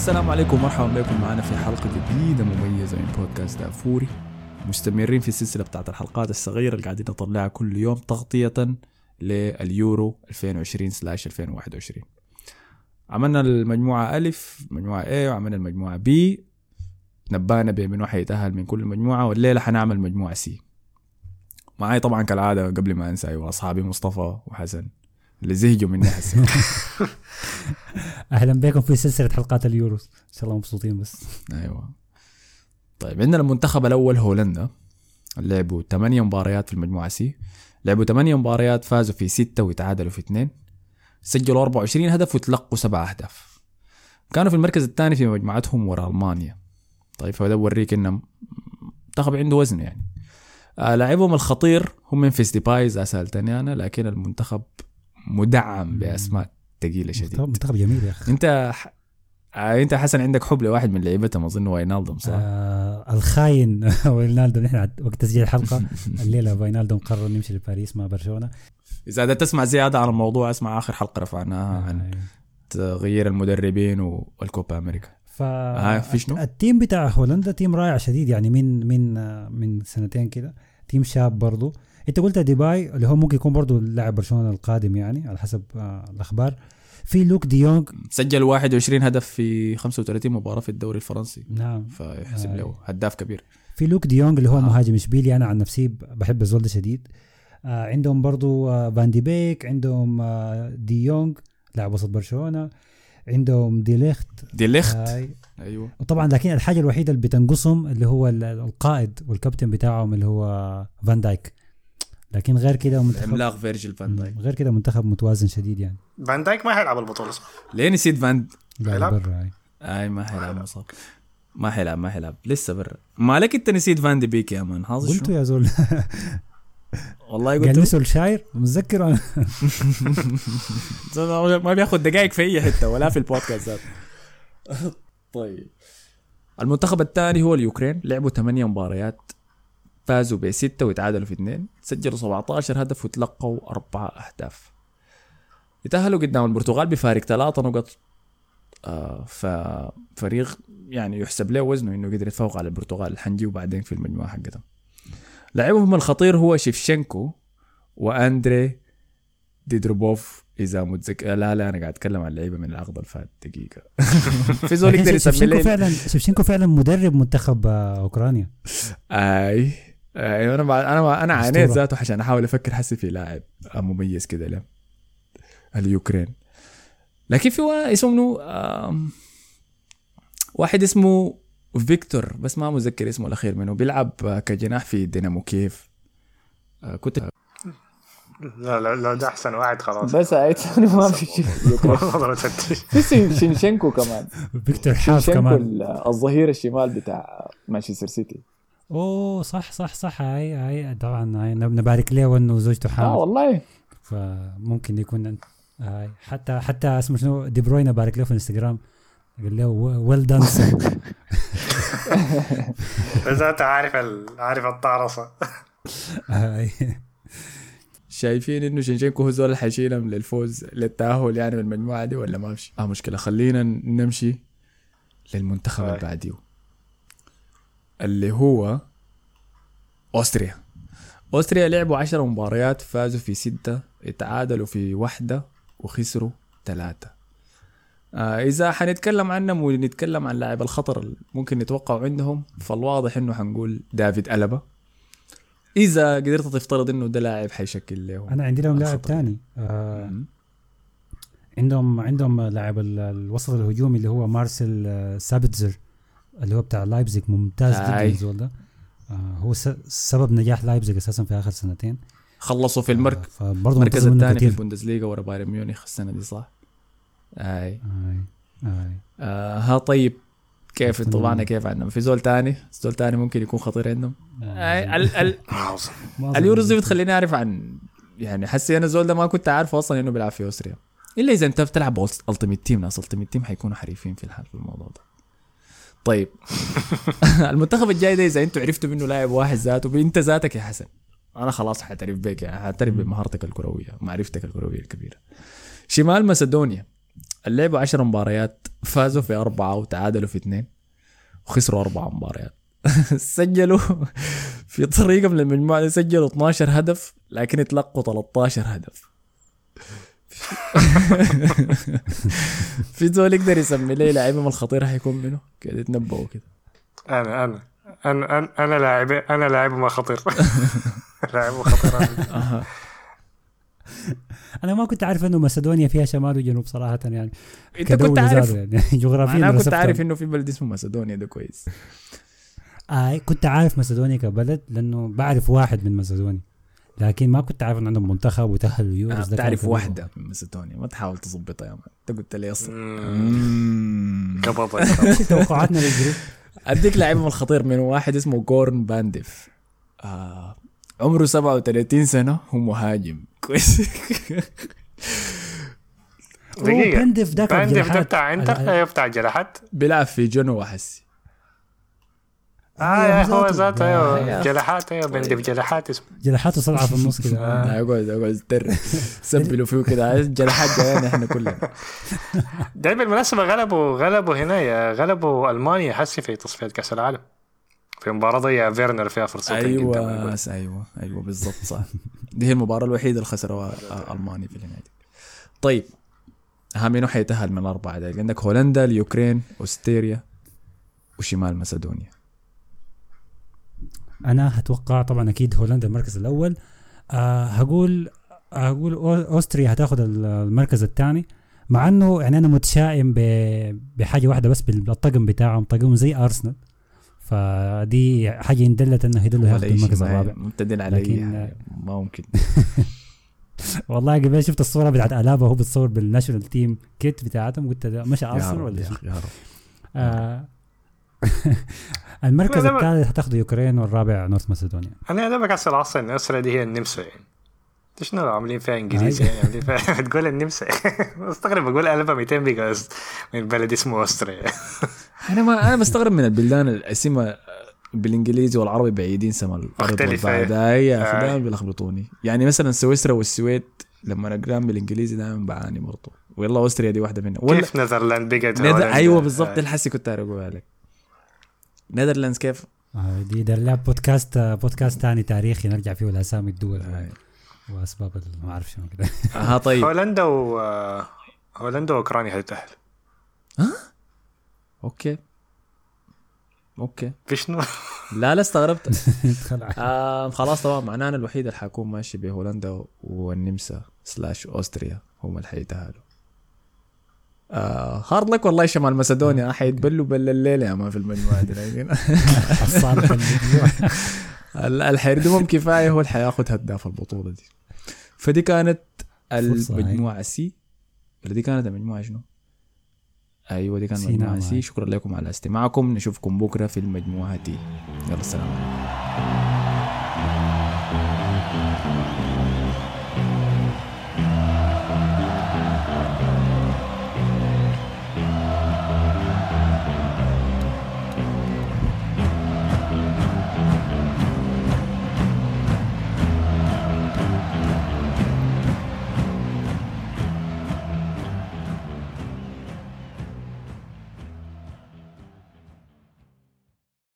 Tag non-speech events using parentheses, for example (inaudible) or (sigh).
السلام عليكم ومرحبا بكم معنا في حلقة جديدة مميزة من بودكاست دافوري. مستمرين في السلسلة بتاعت الحلقات الصغيرة اللي قاعدين نطلعها كل يوم تغطية لليورو 2020 سلاش 2021 عملنا المجموعة ألف مجموعة A وعملنا المجموعة B. نبانا بمن حيتأهل من كل مجموعة والليلة حنعمل مجموعة C. معاي طبعا كالعادة قبل ما أنسى أيوة أصحابي مصطفى وحسن اللي زهجوا مني هسه (laughs) أهلا بكم في سلسلة حلقات اليورو. إن شاء الله مبسوطين بس. أيوه. طيب عندنا المنتخب الأول هولندا. لعبوا 8 مباريات في المجموعة سي. لعبوا 8 مباريات فازوا في 6 وتعادلوا في 2 سجلوا 24 هدف وتلقوا 7 أهداف. كانوا في المركز الثاني في مجموعتهم ورا ألمانيا. طيب فده بوريك إنه منتخب عنده وزن يعني. آه لاعبهم الخطير هو ممفيس ديباي اذا سالتني أنا لكن المنتخب مدعم بأسماء ثقيله شديد. منتخب جميل يا أخي. انت ح... آه انت حسن عندك حب لواحد من لعيبتهم اظن واينالدوم صح؟ آه الخاين (laughs) وينالدوم نحن وقت تسجيل الحلقة (laughs) الليلة فاينالدوم قرر نمشي لباريس مع برشلونة. إذا بدك تسمع زيادة عن الموضوع اسمع آخر حلقة رفعناها عن آه. تغيير المدربين والكوبا أمريكا. ف آه، في شنو؟ ال team بتاع هولندا تيم رائع شديد يعني من من آه، من سنتين كده. team شاب برضو. انت قلت ديباي اللي هو ممكن يكون برضو لاعب برشلونة القادم يعني على حسب آه، الأخبار. في لوك ديونج سجل 21 هدف في 35 مباراة في الدوري الفرنسي. نعم. فيحسب آه. له هداف كبير. في لوك دي يونج اللي هو آه. مهاجم اشبيليا أنا عن نفسي بحب الزول ده شديد. آه عندهم برضو آه فان دي بيك عندهم آه دي يونغ لاعب وسط برشلونة. عندهم دي ليخت. دي ليخت؟ هاي. أيوه. وطبعا لكن الحاجة الوحيدة اللي بتنقصهم اللي هو ال- القائد والكابتن بتاعهم اللي هو فان دايك. لكن غير كده منتخب العملاق فيرجيل فان دايك. غير كده منتخب متوازن شديد يعني. فان دايك ما حيلعب البطولة صح؟ ليه نسيت فان؟ حيلعب؟ برا. أي. ما حيلعب مصاب. ما حيلعب ما حيلعب لسه برا. مالك انت نسيت فان دي بيك يا man؟ قلت؟ يا زول. والله قال لي قلت سولشاير متذكر أنا. ما بياخذ دقائق في أي حتة ولا في البودكاست ذاته. طيب. المنتخب الثاني هو اليوكرين. لعبوا 8 مباريات. فازوا بستة وتعادلوا في اثنين. سجلوا 17 هدف وتلقوا أربعة أهداف. يتأهلوا قدام البرتغال بفارق ثلاثة نقط. آه ففريق يعني يحسب له وزنه إنه قدر يتفوق على البرتغال. حنجيه بعدين في المجموعة حقتهم. لاعبهم الخطير هو شيفشенكو وأندري ديدروبوف إذا متذكر لا لا أنا قاعد أتكلم عن لعيبة من العقد الفات. دقيقة. (laughs) في زول يقدر يسمي شيفشينكو لي فعلا شيفشينكو فعلا مدرب منتخب أوكرانيا. آي. اي أنا مع- أنا أنا عانيت. ذاته عشان أحاول أفكر حسي في لاعب مميز كده له اليوكرين. لكن في اسمه واحد اسمه فيكتور بس ما متذكر اسمه الأخير منه بيلعب كجناح في دينامو كيف آه، كنت لا لا لا ده أحسن واحد خلاص. بس ثاني ما في شيء. (laughs) في شينشينكو كمان. فيكتور حاف كمان. الظهير الشمال بتاع مانشستر سيتي. أوه صح صح صح. هاي هاي طبعا هاي. نب- نبارك له انه زوجته آه حامل والله. فممكن يكون هاي. حتى حتى اسمه شنو؟ دي بروين بارك له في الإنستغرام. قال له well done ذاته عارف ال... عارف الطعرصه شايفين إنه شينشينكو هو زول حيشيلهم للفوز للتأهل يعني من المجموعة دي ولا ما في آه مشكلة. خلينا نمشي للمنتخب. اللي بعديه اللي هو أوستريا. أوستريا لعبوا عشر مباريات فازوا في ستة اتعادلوا في واحدة وخسروا ثلاثة آه إذا حنتكلم عنهم ونتكلم عن لاعب الخطر اللي ممكن نتوقعه عندهم فالواضح إنه حنقول دافيد ألابا إذا قدرت تفترض إنه ده لاعب حيشكل له أنا عندي لهم لاعب. ثاني آه. عندهم عندهم لاعب ال- الوسط الهجومي اللي هو مارسيل آه، سابيتزر. اللي هو بتاع لايبزيج ممتاز جدا. الزول ده. آه هو س- سبب نجاح لايبزيج أساسا في آخر سنتين. خلصوا في المركز فبرضه المركز الثاني في البوندسليغا ورا بايرن ميونخ السنة دي صح؟ آي آي. آي. آه ها طيب. كيف؟ أتمنى. طبعنا كيف عندهم في زول تاني؟ زول تاني ممكن يكون خطير عندهم؟ ال ال (laughs) أظن اليوروز دي بتخليني أعرف عن يعني حسي أنا الزول ده ما كنت عارفه أصلا إنه بيلعب في أوستريا. إلا إذا أنت بتلعب Ultimate Team ناس Ultimate Team حيكونوا حريفين في الحال في الموضوع ده. طيب. (laughs) المنتخب الجاي ده إذا أنتوا عرفتوا منه لاعب واحد ذاته انت ذاتك يا حسن. أنا خلاص حاعترف بك يعني حاعترف بمهارتك الكروية ومعرفتك الكروية الكبيرة. شمال مسدونيا اللعبوا عشر مباريات فازوا في أربعة وتعادلوا في اثنين وخسروا أربعة مباريات. (laughs) سجلوا في طريقة من المجموعة دي سجلوا 12 هدف لكن اتلقوا 13 هدف. (laughs) في زول يقدر يسمي لي لاعبهم الخطير حيكون منه؟ كده يتنبؤوا كده أنا أنا أنا أنا أنا لاعب أنا لاعب ما خطير. (laughs) لاعب خطير. أنا ما كنت عارف إنه مسدونيا فيها شمال وجنوب صراحة يعني. إنت كنت عارف. يعني. (laughs) جغرافيا أنا كنت عارف إنه في بلد اسمه مسدونيا ده كويس. آه كنت عارف مسدونيا كبلد لأنه بعرف واحد من مسدونيا لكن ما كنت عارف إن عندهم منتخب وتأهلوا يورز ده كان تعرف. واحدة من مسدونيا ما تحاول تظبطها يا man أنت قلت لي أصلا. (laughs) توقعاتنا لل group؟ أديك لاعبهم الخطير منه واحد اسمه جورن بانديف. آه. عمره 37 سنة هو مهاجم. كويس. دقيقة. بانديف ده. بتاع انتر بتاع جناحات بيلعب في جنوا حسي آه يا هو ذاته. أيوه جناحات أيوه بانديف جناحات اسمه. جناحاته صلعه في النص كده. يقعد يتر سبلوا فيه كده. عايز جناحات جايين إحنا كلنا. (laughs) ده بالمناسبة غلبوا غلبوا هنا يا- غلبوا ألمانيا. حسي في تصفيات كأس العالم. في مباراة ضيع فيرنر فيها فرصتين أيوه قدام أيوه أيوه بالضبط. صح. دي هي المباراة الوحيدة اللي خسروها آه، ألمانيا في النهايه طيب ها منو حيتاهل من الأربعة. دي عندك هولندا اليوكرين أوستريا وشمال مسدونيا أنا هتوقع طبعا أكيد هولندا المركز الأول. آه هقول هقول أوستريا هتاخد ال- المركز الثاني. مع إنه يعني أنا متشائم بحاجة واحدة بس بالطقم بتاعهم طقم زي أرسنال. فدي حاجة ان دلت إنه هيدلوا شيء المركز الرابع. مبتدئين على لكن- حاجة. ما ممكن. (laughs) والله قبل شفت الصورة بتاعت ألابا وهو بتصور بالناشونال تيم كيت بتاعتهم. قلت ده مش أرسنال ولا يا رب. آه (laughs) المركز الثالث هتاخده يوكرين والرابع نورث مسدونيا أنا أنا بكاس العصر ان دي هي النمسا يعني. شنو عاملين فيها إنجليزي. يعني؟ عاملين فيها (laughs) بتقول النمسا. (laughs) مستغرب بقول قلبها 200 بقى من بلد اسمه استريا أنا ما أنا مستغرب من البلدان الاسماء بالإنجليزي والعربي بعيدين سما الأرض هاي يا أخي آه. دائما بيلخبطوني. يعني مثلا سويسرا والسويد لما أقرأهم بالإنجليزي دائما بعاني برضو. والله Austria دي واحدة منها ولا كيف Netherland بقت Nether... أيوه بالضبط آه. الحسي كنت اقولها لك. Netherlands كيف؟ آه دي ده لا بودكاست بودكاست ثاني تاريخي نرجع فيه لأسامي الدول. وأسباب ما أعرف شنو كده. (laughs) ها طيب. هولندا و هولندا وأوكرانيا هتتاهل Okay. Okay. في شنو؟ لا لا استغربت. (laughs) آه خلاص تمام. معناه أنا الوحيد اللي حكون ماشي بهولندا والنمسا slash Austria. هم اللي حيتاهلوا آه hard luck والله شمال مسدونيا حيتبلوا بل الليلة يا ما في المجموعة دي اللي (laughs) حيردمهم كفاية هو اللي حياخد هداف البطولة دي. فدي كانت. المجموعة C ولا دي كانت المجموعة شنو؟ أيوه دي كانت المجموعة سي. شكرا لكم على استماعكم. نشوفكم بكرة في المجموعة دي. يلا السلام عليكم.